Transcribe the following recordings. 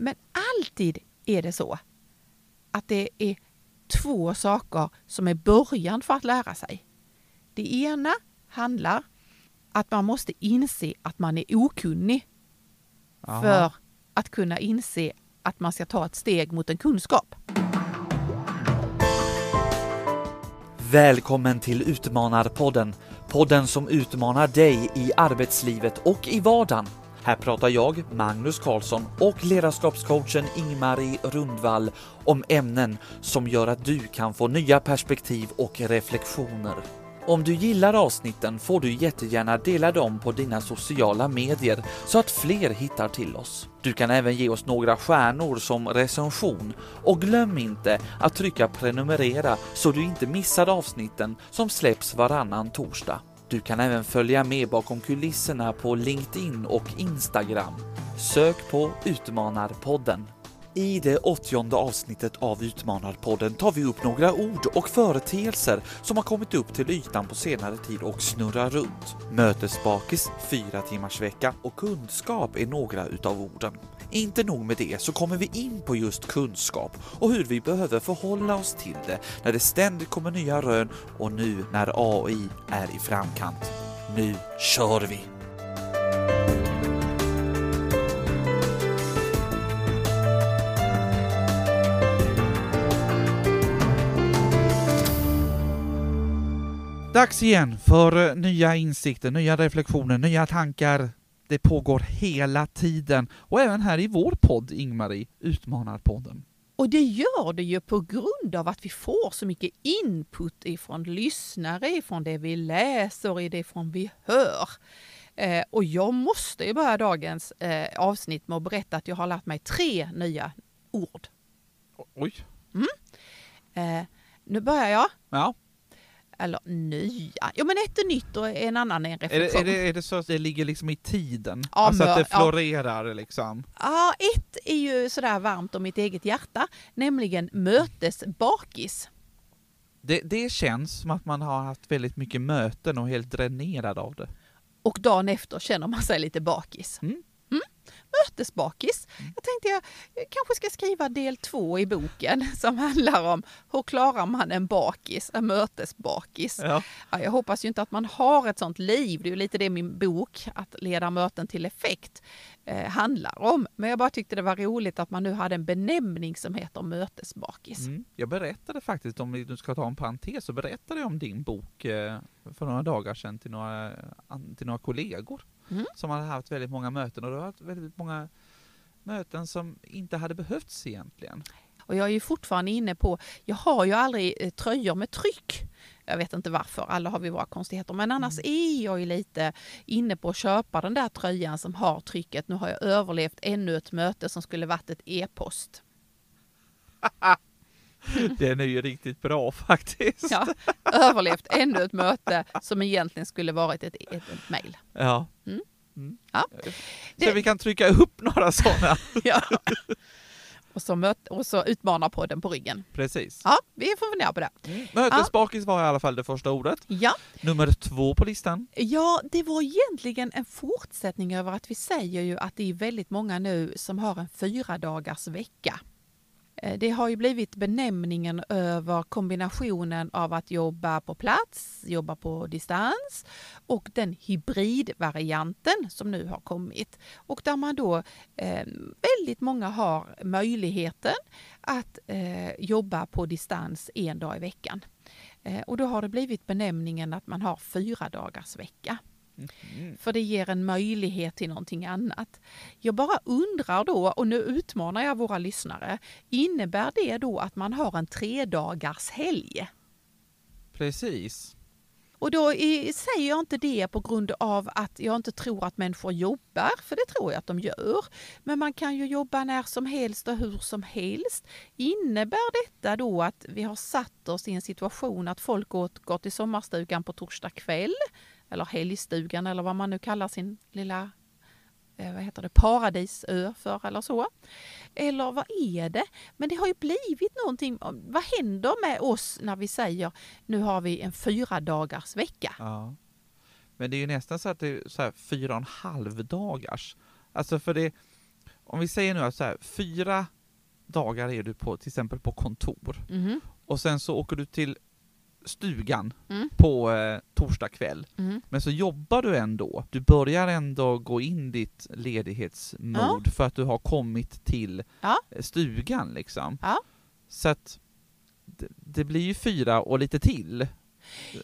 Men alltid är det så att det är två saker som är början för att lära sig. Det ena handlar att man måste inse att man är okunnig Aha. för att kunna inse att man ska ta ett steg mot en kunskap. Välkommen till Utmanarpodden. Podden som utmanar dig i arbetslivet och i vardagen. Här pratar jag, Magnus Karlsson och ledarskapscoachen Ingmarie Rundvall om ämnen som gör att du kan få nya perspektiv och reflektioner. Om du gillar avsnitten får du jättegärna dela dem på dina sociala medier så att fler hittar till oss. Du kan även ge oss några stjärnor som recension och glöm inte att trycka prenumerera så du inte missar avsnitten som släpps varannan torsdag. Du kan även följa med bakom kulisserna på LinkedIn och Instagram. Sök på Utmanarpodden. I det åttionde avsnittet av Utmanarpodden tar vi upp några ord och företeelser som har kommit upp till ytan på senare tid och snurrar runt. Mötesbakis, fyra timmars vecka och kunskap är några utav orden. Inte nog med det så kommer vi in på just kunskap och hur vi behöver förhålla oss till det när det ständigt kommer nya rön och nu när AI är i framkant. Nu kör vi! Dags igen för nya insikter, nya reflektioner, nya tankar. Det pågår hela tiden och även här i vår podd, Ingmarie, Utmanarpodden. Och det gör det ju på grund av att vi får så mycket input ifrån lyssnare, ifrån det vi läser, i det från vi hör. Eh, och jag måste ju börja dagens eh, avsnitt med att berätta att jag har lärt mig tre nya ord. Oj. Eh, nu börjar jag. Ja. Eller nya. Jo men ett är nytt och en annan är en Är det, reflektion. är, det, är det så att det ligger liksom i tiden? Ja, alltså att det ja. florerar liksom? Ja, ett är ju sådär varmt om mitt eget hjärta, nämligen mötesbakis. Det, det känns som att man har haft väldigt mycket möten och helt dränerad av det. Och dagen efter känner man sig lite bakis. Mm. Mötesbakis. Jag tänkte jag kanske ska skriva del två i boken som handlar om hur klarar man en bakis, en mötesbakis. Ja. Ja, jag hoppas ju inte att man har ett sånt liv. Det är ju lite det min bok, Att leda möten till effekt, eh, handlar om. Men jag bara tyckte det var roligt att man nu hade en benämning som heter mötesbakis. Mm. Jag berättade faktiskt, om nu ska ta en parentes, så berättade jag om din bok eh, för några dagar sedan till några, till några kollegor Mm. som hade haft väldigt många möten och det har varit väldigt många möten som inte hade behövts egentligen. Och jag är ju fortfarande inne på, jag har ju aldrig eh, tröjor med tryck. Jag vet inte varför, alla har vi våra konstigheter. Men annars är jag ju lite inne på att köpa den där tröjan som har trycket. Nu har jag överlevt ännu ett möte som skulle varit ett e-post. Den är ju riktigt bra faktiskt. Ja, överlevt ännu ett möte som egentligen skulle varit ett, ett, ett mejl. Ja. Mm. Mm. Ja. Så Det- vi kan trycka upp några sådana. Ja. Och så, möt, och så utmanar podden på ryggen. Precis. Ja, vi får fundera på det. Mötesbakis var i alla fall det första ordet. Ja, Nummer två på listan. Ja, det var egentligen en fortsättning över att vi säger ju att det är väldigt många nu som har en fyra dagars vecka. Eh, det har ju blivit benämningen över kombinationen av att jobba på plats, jobba på distans och den hybridvarianten som nu har kommit. Och där man då, eh, väldigt många har möjligheten att eh, jobba på distans en dag i veckan. Eh, och då har det blivit benämningen att man har fyra dagars vecka. Mm. För det ger en möjlighet till någonting annat. Jag bara undrar då, och nu utmanar jag våra lyssnare, innebär det då att man har en tredagars helg? Precis. Och då säger jag inte det på grund av att jag inte tror att människor jobbar, för det tror jag att de gör. Men man kan ju jobba när som helst och hur som helst. Innebär detta då att vi har satt oss i en situation att folk går till sommarstugan på torsdag kväll, eller helgstugan eller vad man nu kallar sin lilla eh, vad heter det, paradisö för eller så. Eller vad är det? Men det har ju blivit någonting. Vad händer med oss när vi säger nu har vi en fyra dagars vecka? Ja. Men det är ju nästan så att det är så här fyra och en halv dagars. Alltså för det, om vi säger nu att så här, fyra dagar är du på till exempel på kontor Mhm. och sen så åker du till stugan Mm. på eh, torsdag kväll. Mhm. Men så jobbar du ändå. Du börjar ändå gå in ditt ledighetsmode för att du har kommit till Ja. eh, stugan liksom. Ja. Så att det, det blir ju fyra och lite till.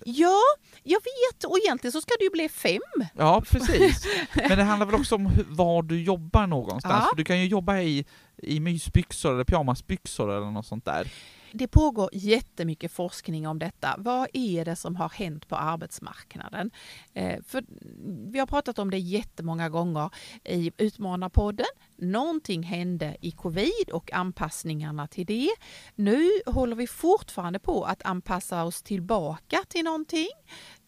Ja, jag vet och egentligen så ska det ju bli fem. Ja, precis. Men det handlar väl också om var du jobbar någonstans. Ja. För du kan ju jobba i, i mysbyxor eller pyjamasbyxor eller något sånt där. Det pågår jättemycket forskning om detta. Vad är det som har hänt på arbetsmarknaden? Eh, för vi har pratat om det jättemånga gånger i Utmanarpodden. Någonting hände i covid och anpassningarna till det. Nu håller vi fortfarande på att anpassa oss tillbaka till någonting.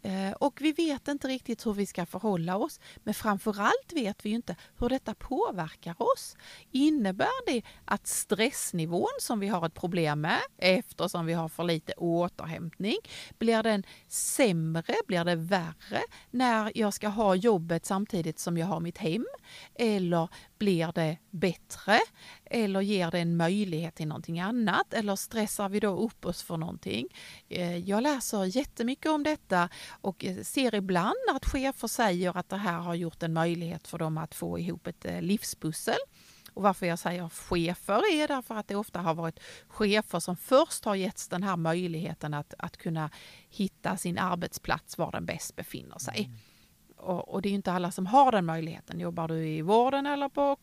Eh, och vi vet inte riktigt hur vi ska förhålla oss. Men framförallt vet vi inte hur detta påverkar oss. Innebär det att stressnivån som vi har ett problem med eftersom vi har för lite återhämtning, blir den sämre, blir det värre när jag ska ha jobbet samtidigt som jag har mitt hem? Eller blir det bättre? Eller ger det en möjlighet till någonting annat? Eller stressar vi då upp oss för någonting? Eh, jag läser jättemycket om detta och eh, ser ibland att chefer säger att det här har gjort en möjlighet för dem att få ihop ett eh, livspussel. Och varför jag säger chefer är därför att det ofta har varit chefer som först har getts den här möjligheten att, att kunna hitta sin arbetsplats var den bäst befinner sig. Mm. Och, och det är inte alla som har den möjligheten. Jobbar du i vården eller på,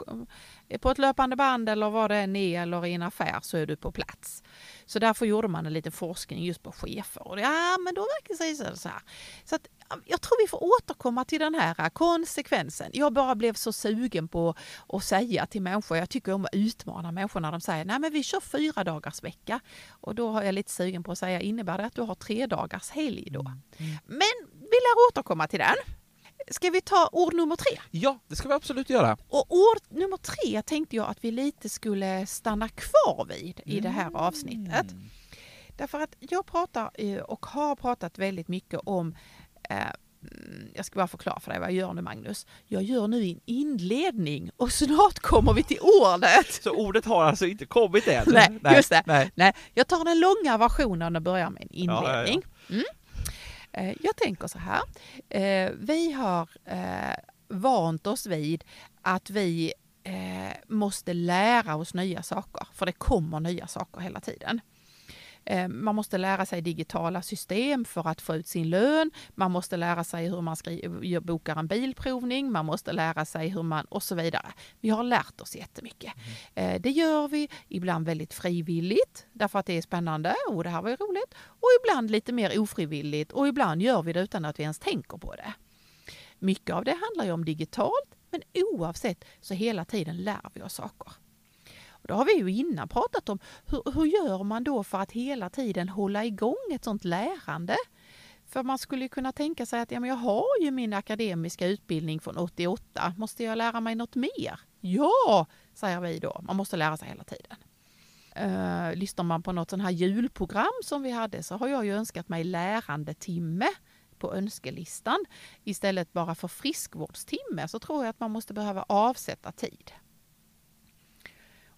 på ett löpande band eller vad det än är eller i en affär så är du på plats. Så därför gjorde man en liten forskning just på chefer. Och det, ja, men då verkar det sig så här. Så att, ja, jag tror vi får återkomma till den här konsekvensen. Jag bara blev så sugen på att säga till människor, jag tycker om att utmana människor när de säger nej men vi kör fyra dagars vecka. Och då har jag lite sugen på att säga, innebär det att du har tre dagars helg då? Men vi lär återkomma till den. Ska vi ta ord nummer tre? Ja, det ska vi absolut göra. Och ord nummer tre tänkte jag att vi lite skulle stanna kvar vid i det här avsnittet. Mm. Därför att jag pratar eh, och har pratat väldigt mycket om eh, jag ska bara förklara för dig vad jag gör nu Magnus. Jag gör nu en inledning och snart kommer vi till ordet. Så ordet har alltså inte kommit än? Nej, just det. Nej. Nej, jag tar den långa versionen och börjar med en Ja, ja, ja. inledning. Mm. Eh, jag tänker så här. Eh, vi har eh, vant oss vid att vi måste lära oss nya saker, för det kommer nya saker hela tiden. Eh, Man måste lära sig digitala system för att få ut sin lön. Man måste lära sig hur man skri- bokar en bilprovning. Man måste lära sig hur man och så vidare. Vi har lärt oss jättemycket. Eh, Det gör vi ibland väldigt frivilligt därför att det är spännande och det här var ju roligt. Och ibland lite mer ofrivilligt och ibland gör vi det utan att vi ens tänker på det. Mycket av det handlar ju om digitalt men oavsett så hela tiden lär vi oss saker. Och då har vi ju innan pratat om hur, hur gör man då för att hela tiden hålla igång ett sånt lärande? För man skulle ju kunna tänka sig att ja, men jag har ju min akademiska utbildning från 88, måste jag lära mig något mer? Ja, säger vi då. Man måste lära sig hela tiden. Uh, lyssnar man på något sånt här julprogram som vi hade så har jag ju önskat mig lärandetimme på önskelistan. Istället bara för friskvårdstimme så tror jag att man måste behöva avsätta tid.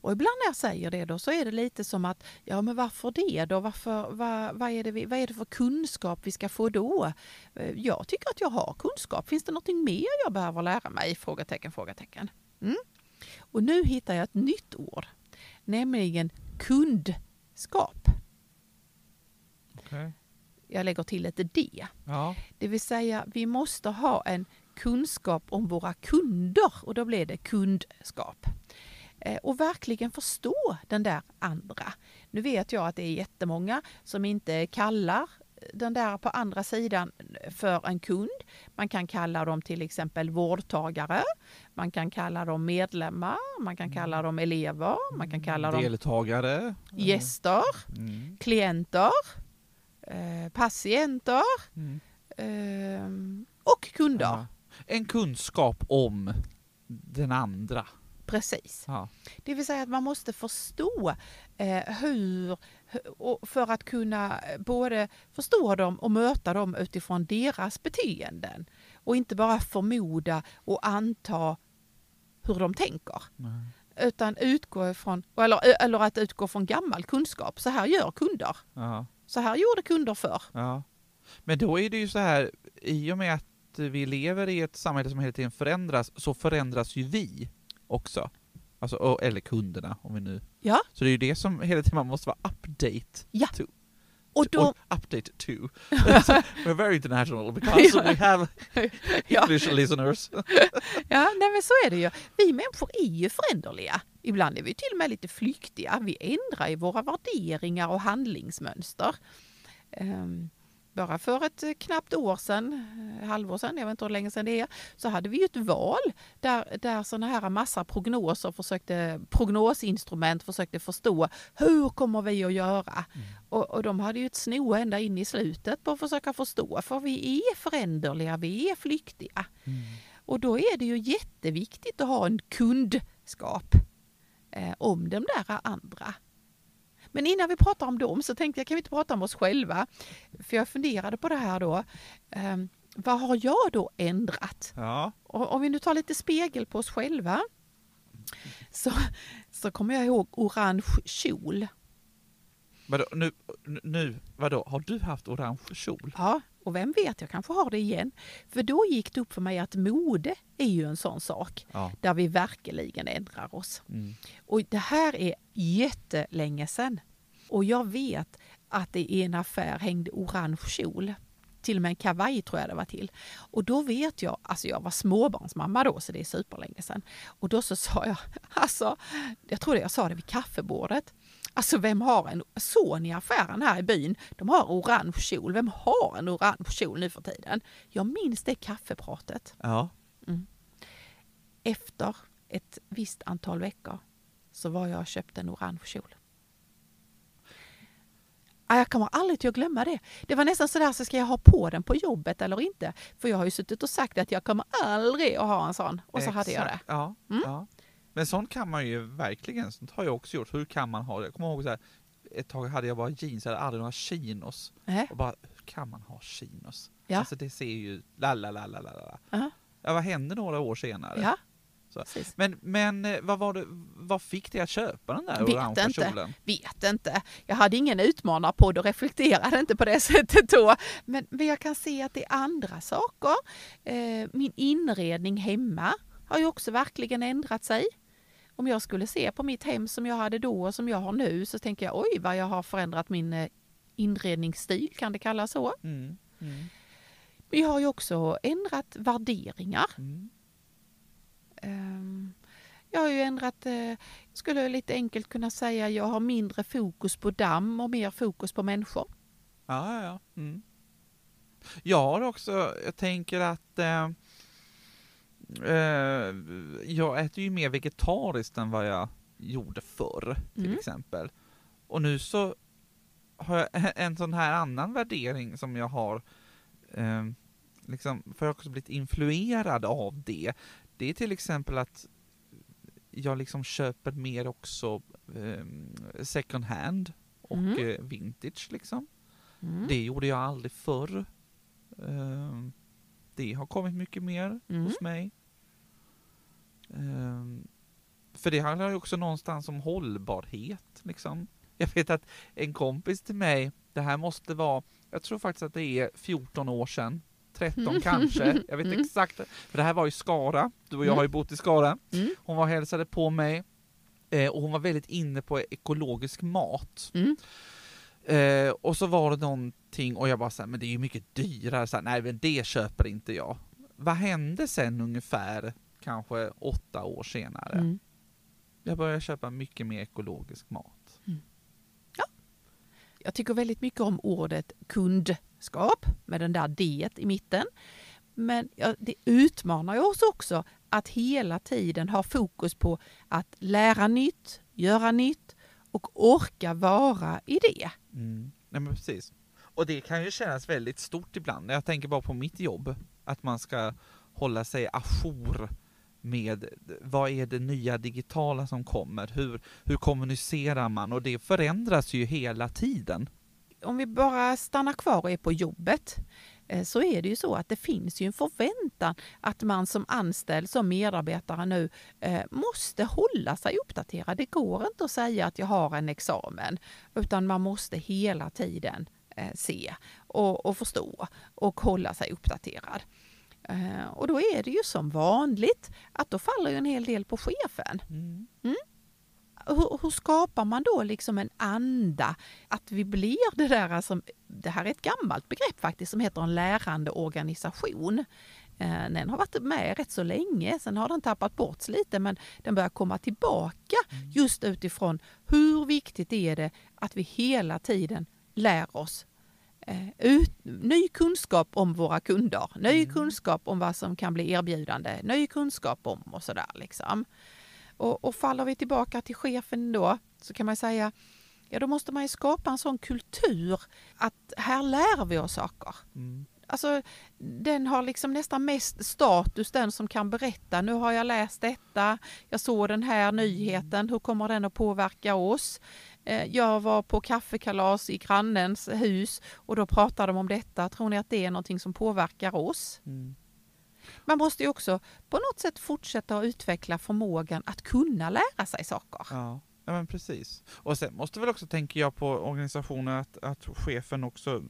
Och ibland när jag säger det då så är det lite som att, ja men varför det då? Varför, vad, vad, är det vi, vad är det för kunskap vi ska få då? Eh, Jag tycker att jag har kunskap. Finns det någonting mer jag behöver lära mig? Frågetecken, frågetecken. Mm. Och nu hittar jag ett nytt ord, nämligen kundskap. Okej. Jag lägger till ett D. Ja. Det vill säga, vi måste ha en kunskap om våra kunder och då blir det kundskap. Eh, Och verkligen förstå den där andra. Nu vet jag att det är jättemånga som inte kallar den där på andra sidan för en kund. Man kan kalla dem till exempel vårdtagare, man kan kalla dem medlemmar, man kan kalla dem elever, man kan kalla dem Deltagare. gäster, Mm. klienter, eh, patienter Mm. Ehm, och kunder. Ja. En kunskap om den andra. Precis. Ja. Det vill säga att man måste förstå eh, hur, för att kunna eh, både förstå dem och möta dem utifrån deras beteenden. Och inte bara förmoda och anta hur de tänker. utan utgå ifrån, eller, eller att utgå från gammal kunskap. Så här gör kunder. Ja. Så här gjorde kunder förr. Ja. Men då är det ju så här, i och med att vi lever i ett samhälle som hela tiden förändras, så förändras ju vi också. Alltså, och- eller kunderna, om vi nu... Ja. Så det är ju det som hela tiden man måste vara update Ja. to. Och då, update to. We're very international because we have ja, English listeners. ja nej men så är det ju. Vi människor är ju föränderliga. Ibland är vi till och med lite flyktiga. Vi ändrar i våra värderingar och handlingsmönster. Ehm, bara för ett eh, knappt år sedan, eh, halvår sedan, jag vet inte hur länge sedan det är, så hade vi ju ett val där, där sådana här massa prognoser försökte, prognosinstrument försökte förstå hur kommer vi att göra? Och, och de hade ju ett sno ända in i slutet på att försöka förstå, för vi är föränderliga, vi är flyktiga. Och då är det ju jätteviktigt att ha en kundskap eh, om de där andra. Men innan vi pratar om dem så tänkte jag, kan vi inte prata om oss själva? För jag funderade på det här då. Eh, vad har jag då ändrat? Ja. Och om vi nu tar lite spegel på oss själva så, så kommer jag ihåg orange kjol. Vadå, nu, nu, vadå, har du haft orange kjol? Ja, och vem vet, jag kanske har det igen. För då gick det upp för mig att mode är ju en sån sak Ja. där vi verkligen ändrar oss. Mm. Och det här är jättelänge sedan. Och jag vet att det i en affär hängde orange kjol. Till och med en kavaj tror jag det var till. Och då vet jag, alltså jag var småbarnsmamma då så det är superlänge sedan. Och då så sa jag, alltså, jag tror jag sa det vid kaffebordet. Alltså vem har en son i affären här i byn? De har orange kjol. Vem har en orange kjol nu för tiden? Jag minns det kaffepratet Ja. efter ett visst antal veckor så var jag och köpte en orange kjol. Jag kommer aldrig att glömma det. Det var nästan sådär, så ska jag ha på den på jobbet eller inte? För jag har ju suttit och sagt att jag kommer aldrig att ha en sån. Och så hade jag det. Exakt. Ja, Mm. ja. Men sånt kan man ju verkligen, sånt har jag också gjort. Hur kan man ha det? Jag kommer ihåg så här, ett tag hade jag bara jeans, jag hade aldrig några chinos. Nej. Och bara, hur kan man ha chinos? Ja. Alltså det ser ju, la la la la la la. Ja. Vad hände några år senare? Ja. Men, men eh, vad var det, vad fick dig att köpa den där orangea inte. kjolen? Vet inte. Jag hade ingen utmanarpodd och reflekterade inte på det sättet då. Men, men jag kan se att det är andra saker. Eh, min inredning hemma har ju också verkligen ändrat sig. Om jag skulle se på mitt hem som jag hade då och som jag har nu så tänker jag oj vad jag har förändrat min eh, inredningsstil, kan det kallas så. Mm. Mm. Vi har ju också ändrat värderingar. Mm. Ehm, Jag har ju ändrat, eh, skulle lite enkelt kunna säga, jag har mindre fokus på damm och mer fokus på människor. Ja, ja, ja. Mm. Jag har också, jag tänker att eh, jag äter ju mer vegetariskt än vad jag gjorde förr, till Mm. exempel. Och nu så har jag en sån här annan värdering som jag har, eh, liksom, för jag har också blivit influerad av det. Det är till exempel att jag liksom köper mer också eh, second hand och Mm. eh, vintage liksom. Mm. Det gjorde jag aldrig förr. Ehm, Det har kommit mycket mer Mm. hos mig. Ehm, För det handlar ju också någonstans om hållbarhet. Liksom. Jag vet att en kompis till mig, det här måste vara, jag tror faktiskt att det är 14 år sedan, 13 kanske, jag vet Mm. exakt. För det här var i Skara, du och jag Mm. har ju bott i Skara. Mm. Hon var och hälsade på mig eh, och hon var väldigt inne på ekologisk mat. Mm. Eh, och så var det någonting och jag bara såhär, men det är ju mycket dyrare, så här, nej men det köper inte jag. Vad hände sen ungefär, kanske åtta år senare? Mm. Jag började köpa mycket mer ekologisk mat. Jag tycker väldigt mycket om ordet kundskap med den där D i mitten. Men ja, det utmanar ju oss också att hela tiden ha fokus på att lära nytt, göra nytt och orka vara i det. Mm. Nej men precis. Och det kan ju kännas väldigt stort ibland. Jag tänker bara på mitt jobb, att man ska hålla sig ajour med vad är det nya digitala som kommer, hur, hur kommunicerar man och det förändras ju hela tiden. Om vi bara stannar kvar och är på jobbet så är det ju så att det finns ju en förväntan att man som anställd, som medarbetare nu, eh, måste hålla sig uppdaterad. Det går inte att säga att jag har en examen, utan man måste hela tiden eh, se och, och förstå och hålla sig uppdaterad. Och då är det ju som vanligt att då faller en hel del på chefen. Mm. Hur, hur, skapar man då liksom en anda? Att vi blir det där, alltså, det här är ett gammalt begrepp faktiskt som heter en lärande organisation. Eh, den har varit med rätt så länge, sen har den tappat bort lite men den börjar komma tillbaka mm. just utifrån hur viktigt är det att vi hela tiden lär oss eh, ut, ny kunskap om våra kunder, ny mm. kunskap om vad som kan bli erbjudande, ny kunskap om och sådär. Liksom. Och, och faller vi tillbaka till chefen då så kan man säga ja då måste man ju skapa en sån kultur att här lär vi oss saker. Mm. Alltså, den har liksom nästan mest status, den som kan berätta. Nu har jag läst detta, jag såg den här nyheten, hur kommer den att påverka oss? Eh, jag var på kaffekalas i grannens hus och då pratade de om detta. Tror ni att det är någonting som påverkar oss? Mm. Man måste ju också på något sätt fortsätta att utveckla förmågan att kunna lära sig saker. Ja. Ja men precis. Och sen måste väl också, tänker jag på organisationen, att, att chefen också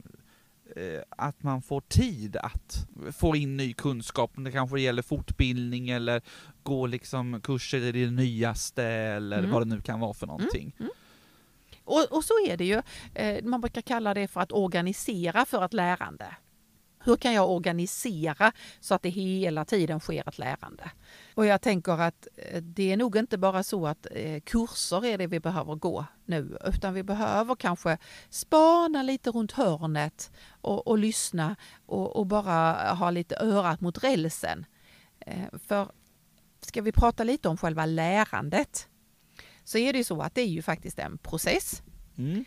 eh, att man får tid att få in ny kunskap, det kanske gäller fortbildning eller gå liksom kurser i det nyaste eller mm. vad det nu kan vara för någonting. Mm. Mm. Och, och, så är det ju, eh, man brukar kalla det för att organisera för ett lärande. Hur kan jag organisera så att det hela tiden sker ett lärande? Och jag tänker att eh, det är nog inte bara så att eh, kurser är det vi behöver gå nu, utan vi behöver kanske spana lite runt hörnet och, och lyssna och, och, bara ha lite örat mot rälsen. Eh, för ska vi prata lite om själva lärandet så är det ju så att det är ju faktiskt en process. Mm.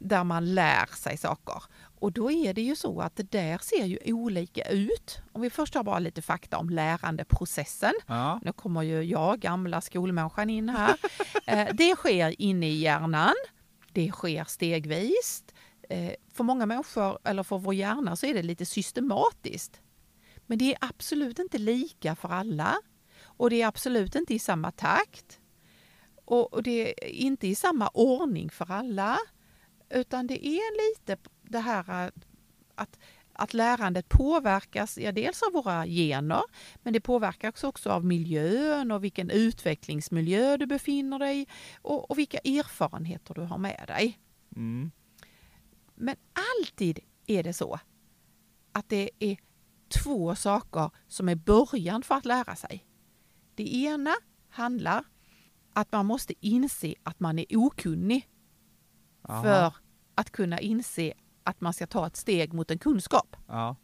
där man lär sig saker. Och då är det ju så att det där ser ju olika ut. Om vi först har bara lite fakta om lärandeprocessen. Ja. Nu kommer ju jag, gamla skolmänniskan, in här. Eh, det sker inne i hjärnan. Det sker stegvis. Eh, för många människor, eller för vår hjärna, så är det lite systematiskt. Men det är absolut inte lika för alla. Och det är absolut inte i samma takt. Och det är inte i samma ordning för alla. Utan det är lite det här att, att lärandet påverkas ja, dels av våra gener, men det påverkas också av miljön och vilken utvecklingsmiljö du befinner dig i och, och vilka erfarenheter du har med dig. Mm. Men alltid är det så att det är två saker som är början för att lära sig. Det ena handlar att man måste inse att man är okunnig Aha. för att kunna inse att man ska ta ett steg mot en kunskap. Ja.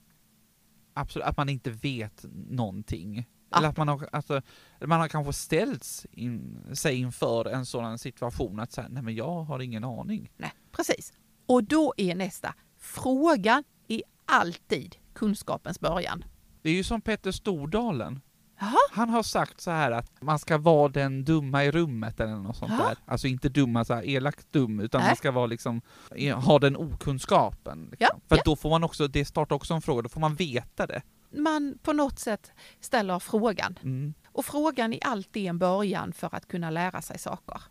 Absolut, att man inte vet någonting. Ja. Eller att man har, alltså, man har kanske ställts in, sig inför en sådan situation att säga, nej men jag har ingen aning. Nej, precis. Och då är nästa, frågan är alltid kunskapens början. Det är ju som Petter Stordalen. Aha. Han har sagt så här att man ska vara den dumma i rummet eller något sånt Aha. där. Alltså inte dumma så här elakt dum, utan Nej. man ska vara liksom, ha den okunskapen. Liksom. Ja. För ja. då får man också, det startar också en fråga, då får man veta det. Man på något sätt ställer frågan. Mm. Och frågan är alltid en början för att kunna lära sig saker.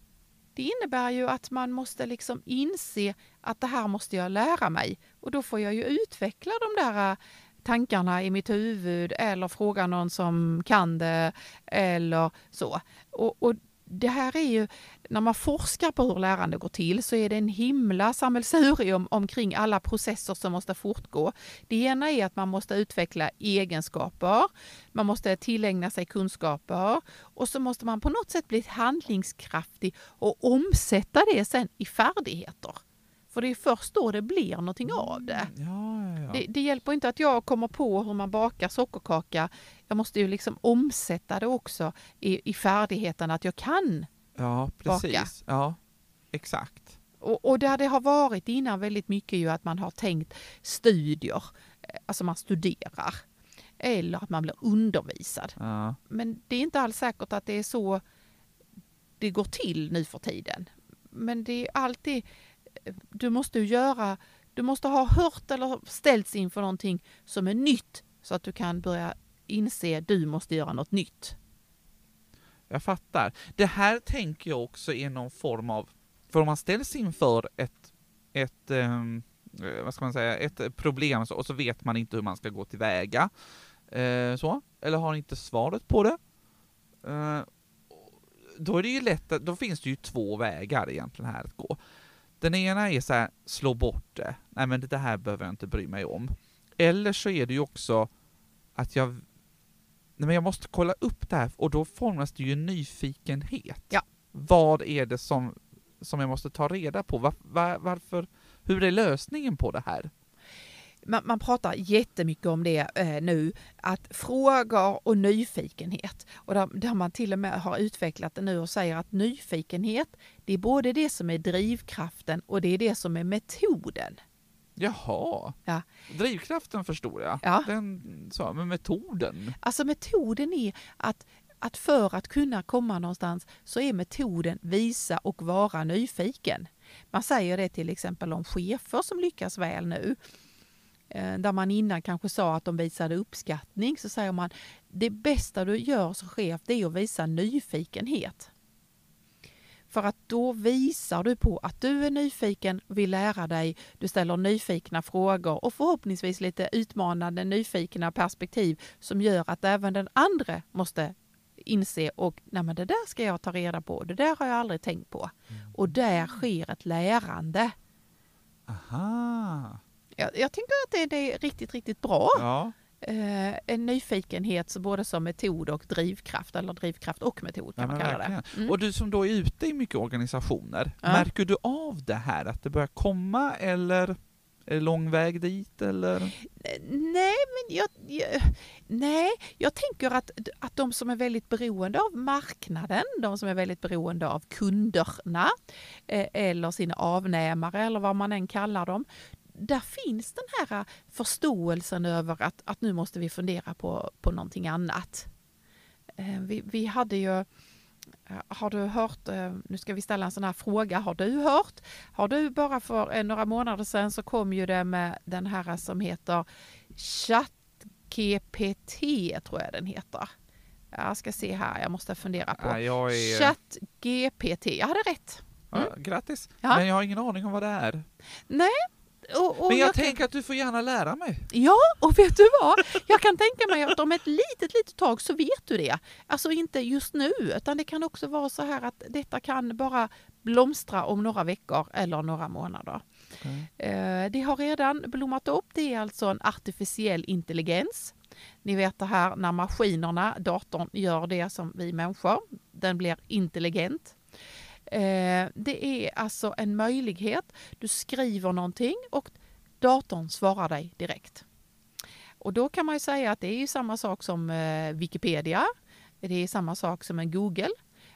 Det innebär ju att man måste liksom inse att det här måste jag lära mig och då får jag ju utveckla de där tankarna i mitt huvud eller fråga någon som kan det eller så. Och, och, det här är ju, när man forskar på hur lärande går till så är det en himla sammelsurium omkring alla processer som måste fortgå. Det ena är att man måste utveckla egenskaper, man måste tillägna sig kunskaper och så måste man på något sätt bli handlingskraftig och omsätta det sen i färdigheter. För det är först då det blir någonting av det. Mm, ja, ja. det. Det hjälper inte att jag kommer på hur man bakar sockerkaka. Jag måste ju liksom omsätta det också i, i färdigheten att jag kan ja, precis. baka. Ja, exakt. Och, och där det har varit innan väldigt mycket ju att man har tänkt studier, alltså man studerar. Eller att man blir undervisad. Ja. Men det är inte alls säkert att det är så det går till nu för tiden. Men det är alltid du måste ju göra Du måste ha hört eller ställts inför någonting som är nytt så att du kan börja inse att du måste göra något nytt. Jag fattar. Det här tänker jag också är någon form av, för om man ställs inför ett, ett um vad ska man säga, ett problem och så vet man inte hur man ska gå tillväga, eh, så, eller har inte svaret på det, eh, då är det ju lätt att, då finns det ju två vägar egentligen här att gå. Den ena är så här, slå bort det, nej men det här behöver jag inte bry mig om. Eller så är det ju också att jag Nej, men jag måste kolla upp det här, och då formas det ju en nyfikenhet. Ja. Vad är det som, som jag måste ta reda på? Var, var, varför, hur är lösningen på det här? Man, man pratar jättemycket om det eh, nu, att frågor och nyfikenhet. Och där, där man till och med har utvecklat det nu och säger att nyfikenhet, det är både det som är drivkraften och det är det som är metoden. Jaha. Ja. Drivkraften förstår jag. Ja. Den, så, men metoden? Alltså metoden är att, att för att kunna komma någonstans så är metoden visa och vara nyfiken. Man säger det till exempel om chefer som lyckas väl nu. Eh, Där man innan kanske sa att de visade uppskattning så säger man det bästa du gör som chef det är att visa nyfikenhet. För att då visar du på att du är nyfiken, vill lära dig, du ställer nyfikna frågor och förhoppningsvis lite utmanande nyfikna perspektiv som gör att även den andra måste inse och nej men det där ska jag ta reda på, det där har jag aldrig tänkt på. Och där sker ett lärande. Aha. Jag, jag tänker att det, det är riktigt, riktigt bra. Ja. Eh, en nyfikenhet så både som metod och drivkraft, eller drivkraft och metod kan Ja, man kalla det. verkligen. Mm. Och du som då är ute i mycket organisationer, Ja. märker du av det här? Att det börjar komma eller är det lång väg dit eller? Nej, men jag, jag, nej, jag tänker att, att de som är väldigt beroende av marknaden, de som är väldigt beroende av kunderna eh, eller sina avnämare eller vad man än kallar dem, där finns den här förståelsen över att, att nu måste vi fundera på, på någonting annat. Eh, Vi, vi hade ju, eh, har du hört, eh, nu ska vi ställa en sån här fråga, har du hört? Har du bara för eh, några månader sedan så kom ju det med den här som heter ChatGPT tror jag den heter. Jag ska se här, jag måste fundera på. Nej, är... ChatGPT, jag hade rätt. Ja, grattis! Ja. Men jag har ingen aning om vad det är. Och, och Men jag, kan- tänker att du får gärna lära mig. Ja, och vet du vad? Jag kan tänka mig att om ett litet, litet tag så vet du det. Alltså inte just nu, utan det kan också vara så här att detta kan bara blomstra om några veckor eller några månader. Eh, Det har redan blommat upp. Det är alltså en artificiell intelligens. Ni vet det här när maskinerna, datorn, gör det som vi människor. Den blir intelligent. Eh, Det är alltså en möjlighet. Du skriver någonting och datorn svarar dig direkt. Och då kan man ju säga att det är ju samma sak som eh, Wikipedia. Det är samma sak som en Google,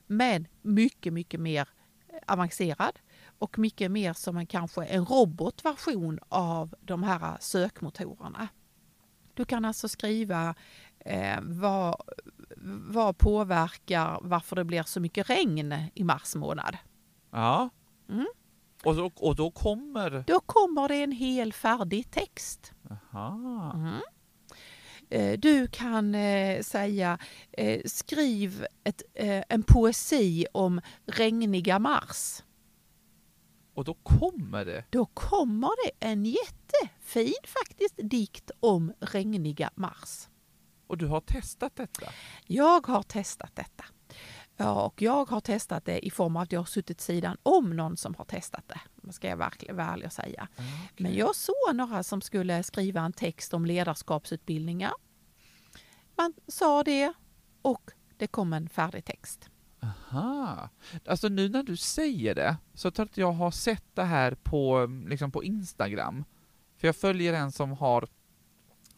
men mycket, mycket mer eh, avancerad och mycket mer som en kanske en robotversion av de här sökmotorerna. Du kan alltså skriva eh, vad, vad påverkar varför det blir så mycket regn i mars månad. Ja. Mm. Och, då, och då kommer... Då kommer det en hel färdig text. Aha. Mm. Eh, Du kan eh, säga eh, skriv ett, eh, en poesi om regniga Mars. Och då kommer det. Då kommer det en jättefin faktiskt dikt om regniga Mars. Och du har testat detta? Jag har testat detta. Ja, och jag har testat det i form av att jag har suttit sidan om någon som har testat det. Ska jag verkligen vara ärlig och säga. Men jag såg några som skulle skriva en text om ledarskapsutbildningar. Man sa det och det kom en färdig text. Aha. Alltså nu när du säger det, så tror jag att jag har sett det här på, liksom på Instagram. För jag följer en som har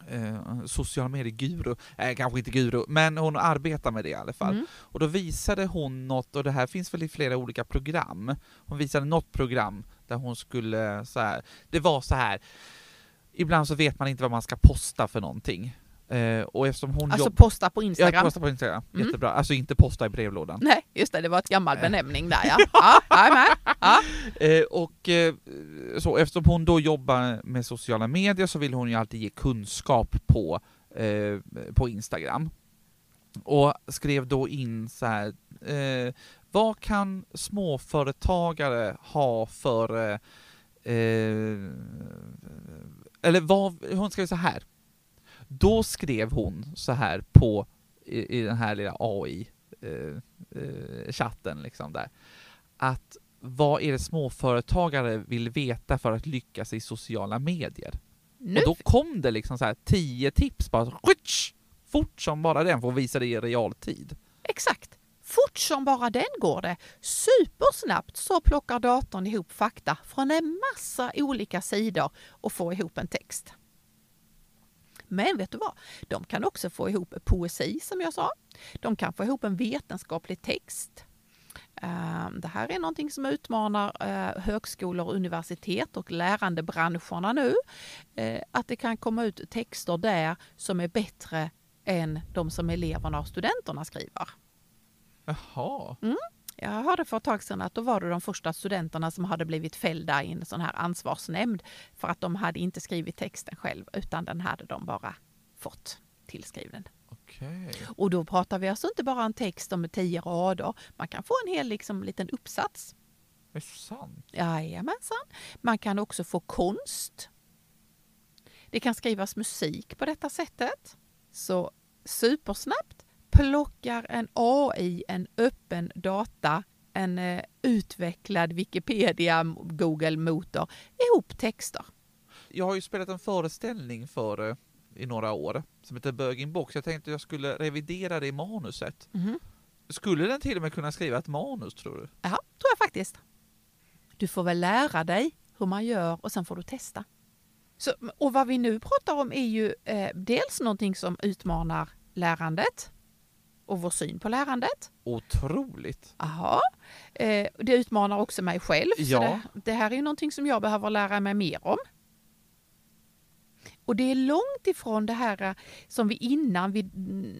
eh, social medier-guru, eh, kanske inte guru, men hon arbetar med det i alla fall. Mm. Och då visade hon något, och det här finns väl i flera olika program, hon visade något program där hon skulle så här, det var så här. ibland så vet man inte vad man ska posta för någonting. Eh, och eftersom hon Alltså posta på Instagram. postar på Instagram, Mm. jättebra. Alltså inte posta i brevlådan. Nej, just det, det var ett gammal benämning där ja. ja, med. Ja. Eh, och eh, så eftersom hon då jobbar med sociala medier så vill hon ju alltid ge kunskap på, eh, på Instagram. Och skrev då in så här, eh, vad kan småföretagare ha för, eh, eh, eller vad, hon skrev så här. Då skrev hon så här på, i, i den här lilla AI-chatten liksom där, att vad är det småföretagare vill veta för att lyckas i sociala medier? Nu, Och då kom det liksom så här tio tips bara, skitsch, fort som bara den för att visa det i realtid. exakt. Fort som bara den går det. Supersnabbt så plockar datorn ihop fakta från en massa olika sidor och får ihop en text. Men vet du vad? De kan också få ihop poesi som jag sa. De kan få ihop en vetenskaplig text. Eh, Det här är någonting som utmanar eh, högskolor, universitet och lärandebranscherna nu. Eh, Att det kan komma ut texter där som är bättre än de som eleverna och studenterna skriver. Jaha. Jag hörde för ett tag sedan att då var det de första studenterna som hade blivit fällda i en sån här ansvarsnämnd för att de hade inte skrivit texten själv utan den hade de bara fått tillskriven. Okej. Och då pratar vi alltså inte bara en text om tio rader. Man kan få en hel liksom, liten uppsats. Är det sant? Jajamensan. Man kan också få konst. Det kan skrivas musik på detta sättet. Så supersnabbt plockar en AI, en öppen data, en eh, utvecklad Wikipedia, Google-motor ihop texter. Jag har ju spelat en föreställning för eh, i några år som heter Bögin box. Jag tänkte jag skulle revidera det i manuset. Mhm. Skulle den till och med kunna skriva ett manus tror du? Ja, tror jag faktiskt. Du får väl lära dig hur man gör och sen får du testa. Så, och vad vi nu pratar om är ju eh, dels någonting som utmanar lärandet och vår syn på lärandet. Otroligt! Aha. Eh, det utmanar också mig själv. Ja. det, det här är ju någonting som jag behöver lära mig mer om. Och det är långt ifrån det här eh, som vi innan, vi,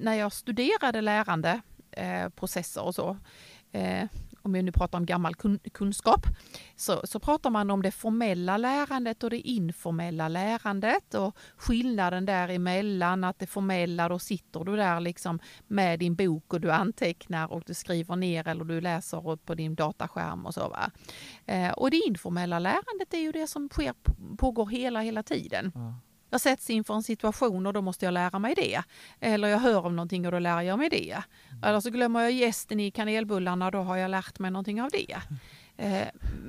när jag studerade lärande, eh, processer och så, eh, om vi nu pratar om gammal kun, kunskap, så, så pratar man om det formella lärandet och det informella lärandet och skillnaden däremellan, att det formella, då sitter du där liksom med din bok och du antecknar och du skriver ner eller du läser på din dataskärm och så. Va? Eh, och det informella lärandet är ju det som sker, pågår hela, hela tiden. Ja. Jag sätts inför en situation och då måste jag lära mig det. Eller jag hör om någonting och då lär jag mig det. Eller så glömmer jag gästen i kanelbullarna och då har jag lärt mig någonting av det. Eh,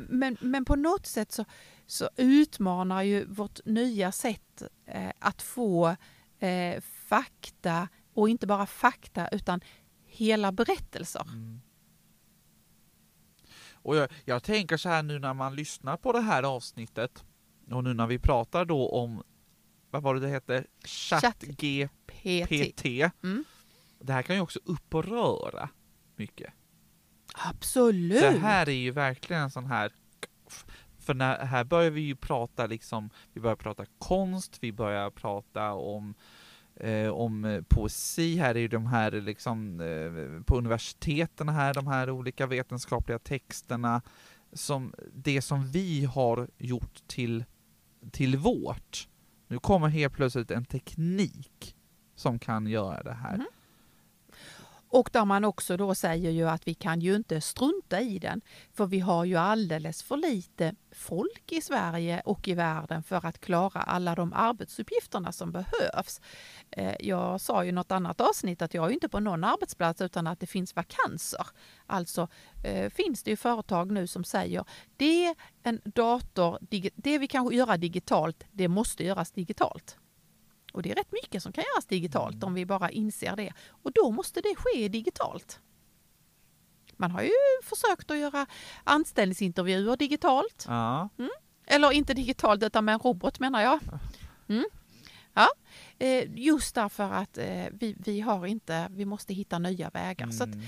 Men, men på något sätt så, så utmanar ju vårt nya sätt eh, att få eh, fakta och inte bara fakta utan hela berättelser. Mm. Och jag, jag tänker så här nu när man lyssnar på det här avsnittet och nu när vi pratar då om vad var det det hette? ChatGPT. PT. Mm. Det här kan ju också uppröra mycket. Absolut. Det här är ju verkligen en sån här för när, här börjar vi ju prata liksom, vi börjar prata konst, vi börjar prata om eh, om eh, poesi, här är ju de här liksom eh, på universiteten här, de här olika vetenskapliga texterna som det som vi har gjort till, till vårt. Nu kommer helt plötsligt en teknik som kan göra det här. Mm. Och där man också då säger ju att vi kan ju inte strunta i den. För vi har ju alldeles för lite folk i Sverige och i världen för att klara alla de arbetsuppgifterna som behövs. Eh, jag sa ju något annat avsnitt att jag är inte på någon arbetsplats utan att det finns vakanser. Alltså eh, finns det ju företag nu som säger det en dator, det vi kan göra digitalt, det måste göras digitalt. Och det är rätt mycket som kan göras digitalt om vi bara inser det. Och då måste det ske digitalt. Man har ju försökt att göra anställningsintervjuer digitalt. Ja. Eller inte digitalt utan med en robot menar jag. Mm. Ja. Eh, Just därför att eh, vi, vi har inte, vi måste hitta nya vägar. Så Mm.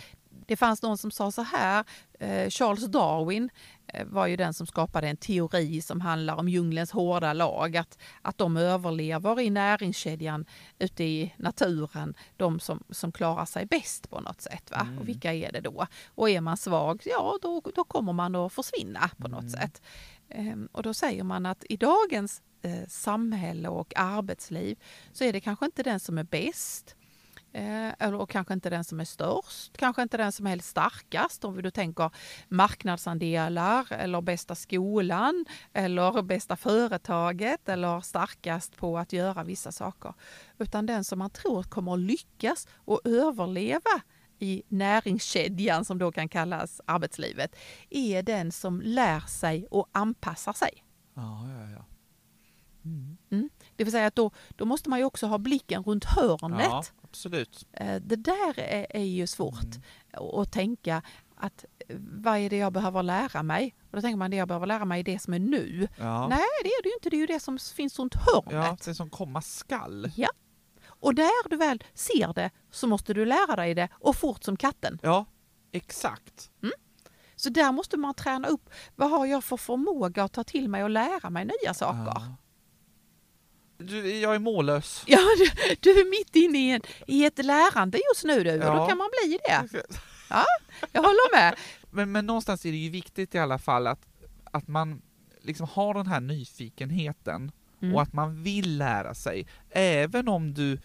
Det fanns någon som sa så här, eh, Charles Darwin eh, var ju den som skapade en teori som handlar om djungelns hårda lag, att, att de överlever i näringskedjan ute i naturen, de som, som klarar sig bäst på något sätt. Va? Mm. Och vilka är det då? Och är man svag, ja då, då kommer man att försvinna på något Mm. sätt. Ehm, och då säger man att i dagens eh, samhälle och arbetsliv så är det kanske inte den som är bäst eh, och kanske inte den som är störst, kanske inte den som är starkast om vi då tänker marknadsandelar eller bästa skolan eller bästa företaget eller starkast på att göra vissa saker. Utan den som man tror kommer lyckas och överleva i näringskedjan som då kan kallas arbetslivet är den som lär sig och anpassar sig. Ja, ja, ja. Mm. Det vill säga att då, då måste man ju också ha blicken runt hörnet. Ja, absolut. Eh, Det där är, är ju svårt Mm. att tänka att eh, vad är det jag behöver lära mig? Och då tänker man det jag behöver lära mig är det som är nu. Ja. Nej, det är det ju inte. Det är ju det som finns runt hörnet. ja, det som komma skall. Och när du väl ser det så måste du lära dig det och fort som katten. Ja, exakt. Så där måste man träna upp. Vad har jag för förmåga att ta till mig och lära mig nya saker? Ja. Du, jag är mållös. Ja, du, du är mitt inne i, en, i ett lärande just nu du, och då Ja. kan man bli det. Jag håller med. Men, men någonstans är det ju viktigt i alla fall att, att man liksom har den här nyfikenheten Mm. och att man vill lära sig. Även om du,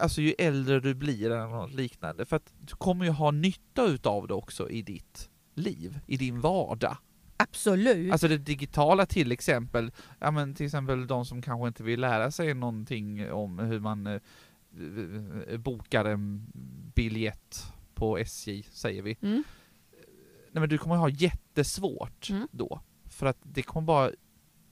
alltså ju äldre du blir eller något liknande, för att du kommer ju ha nytta utav det också i ditt liv, i din vardag. Absolut. Alltså det digitala till exempel, ja men till exempel de som kanske inte vill lära sig någonting om hur man eh, eh, bokar en biljett på SJ, säger vi. Mm. Nej men du kommer ha jättesvårt Mm. då. För att det kommer bara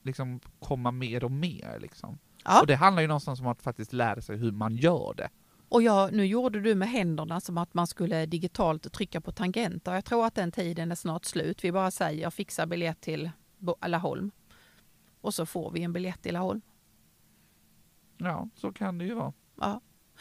liksom komma mer och mer liksom. Ja. Och det handlar ju någonstans om att faktiskt lära sig hur man gör det. Och jag, nu gjorde du med händerna som att man skulle digitalt trycka på tangenter. Jag tror att den tiden är snart slut. Vi bara säger fixa biljett till Laholm. Och så får vi en biljett till Laholm. Ja, så kan det ju vara. Ja.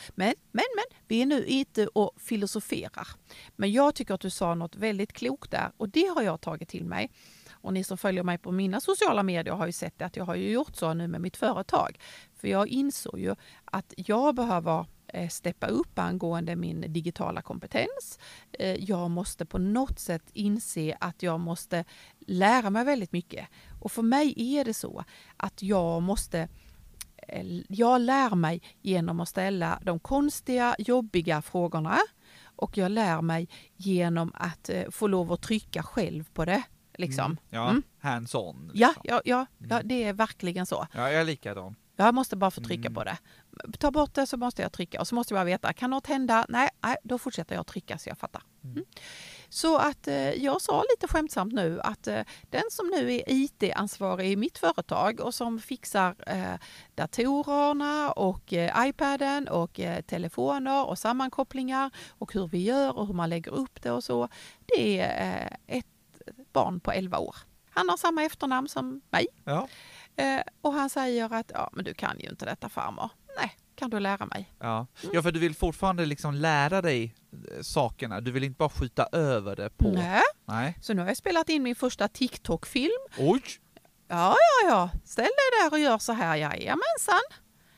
Men, men, men, vi är nu ute och filosoferar. Men jag tycker att du sa något väldigt klokt där och det har jag tagit till mig. Och ni som följer mig på mina sociala medier har ju sett att jag har ju gjort så nu med mitt företag. För jag insåg ju att jag behöver eh, steppa upp angående min digitala kompetens. Eh, Jag måste på något sätt inse att jag måste lära mig väldigt mycket. Och för mig är det så att jag måste eh, jag lär mig genom att ställa de konstiga, jobbiga frågorna och jag lär mig genom att eh, få lov att trycka själv på det. Liksom. Mm. Ja, Mm. hands-on. Ja, Liksom. ja, ja, ja, Mm. det är verkligen så. ja, jag är likadan. Jag måste bara få trycka Mm. på det. Ta bort det så måste jag trycka och så måste jag bara veta, kan något hända? Nej, nej då fortsätter jag trycka så jag fattar. Mm. Mm. Så att eh, jag sa lite skämtsamt nu att eh, den som nu är IT-ansvarig i mitt företag och som fixar eh, datorerna och eh, iPaden och eh, telefoner och sammankopplingar och hur vi gör och hur man lägger upp det och så. Det är eh, ett barn på 11 år. Han har samma efternamn som mig. Ja. Och han säger att ja, men du kan ju inte detta farmor. Nej, kan du lära mig? Ja. ja, för du vill fortfarande liksom lära dig eh, sakerna, du vill inte bara skjuta över det på... Nej. Nej. Så nu har jag spelat in min första TikTok-film. Oj! Ja, ja, ja. Ställ dig där och gör så här. Jajamensan.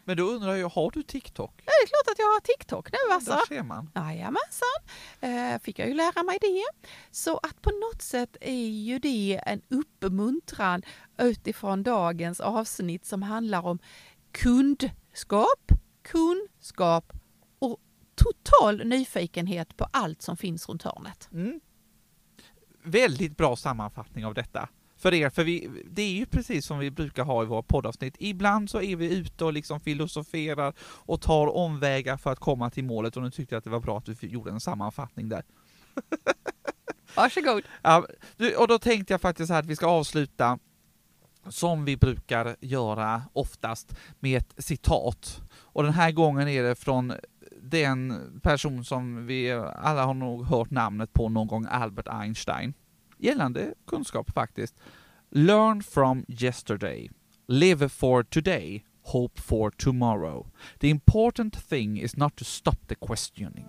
Men då undrar jag, har du TikTok? Ja, det är klart att jag har TikTok nu alltså. Där ser man. Jajamensan. Eh, fick jag ju lära mig det. Så att på något sätt är ju det en uppmuntran utifrån dagens avsnitt som handlar om kundskap, kunskap och total nyfikenhet på allt som finns runt hörnet. Mm. Väldigt bra sammanfattning av detta. För er, för vi, det är ju precis som vi brukar ha i våra poddavsnitt. Ibland så är vi ute och liksom filosoferar och tar omvägar för att komma till målet och nu tyckte jag att det var bra att du gjorde en sammanfattning där. Varsågod. Ja, och då tänkte jag faktiskt att vi ska avsluta som vi brukar göra oftast med ett citat. Och den här gången är det från den person som vi alla har nog hört namnet på någon gång, Albert Einstein. Gällande kunskap faktiskt. Learn from yesterday. Live for today. Hope for tomorrow. The important thing is not to stop the questioning.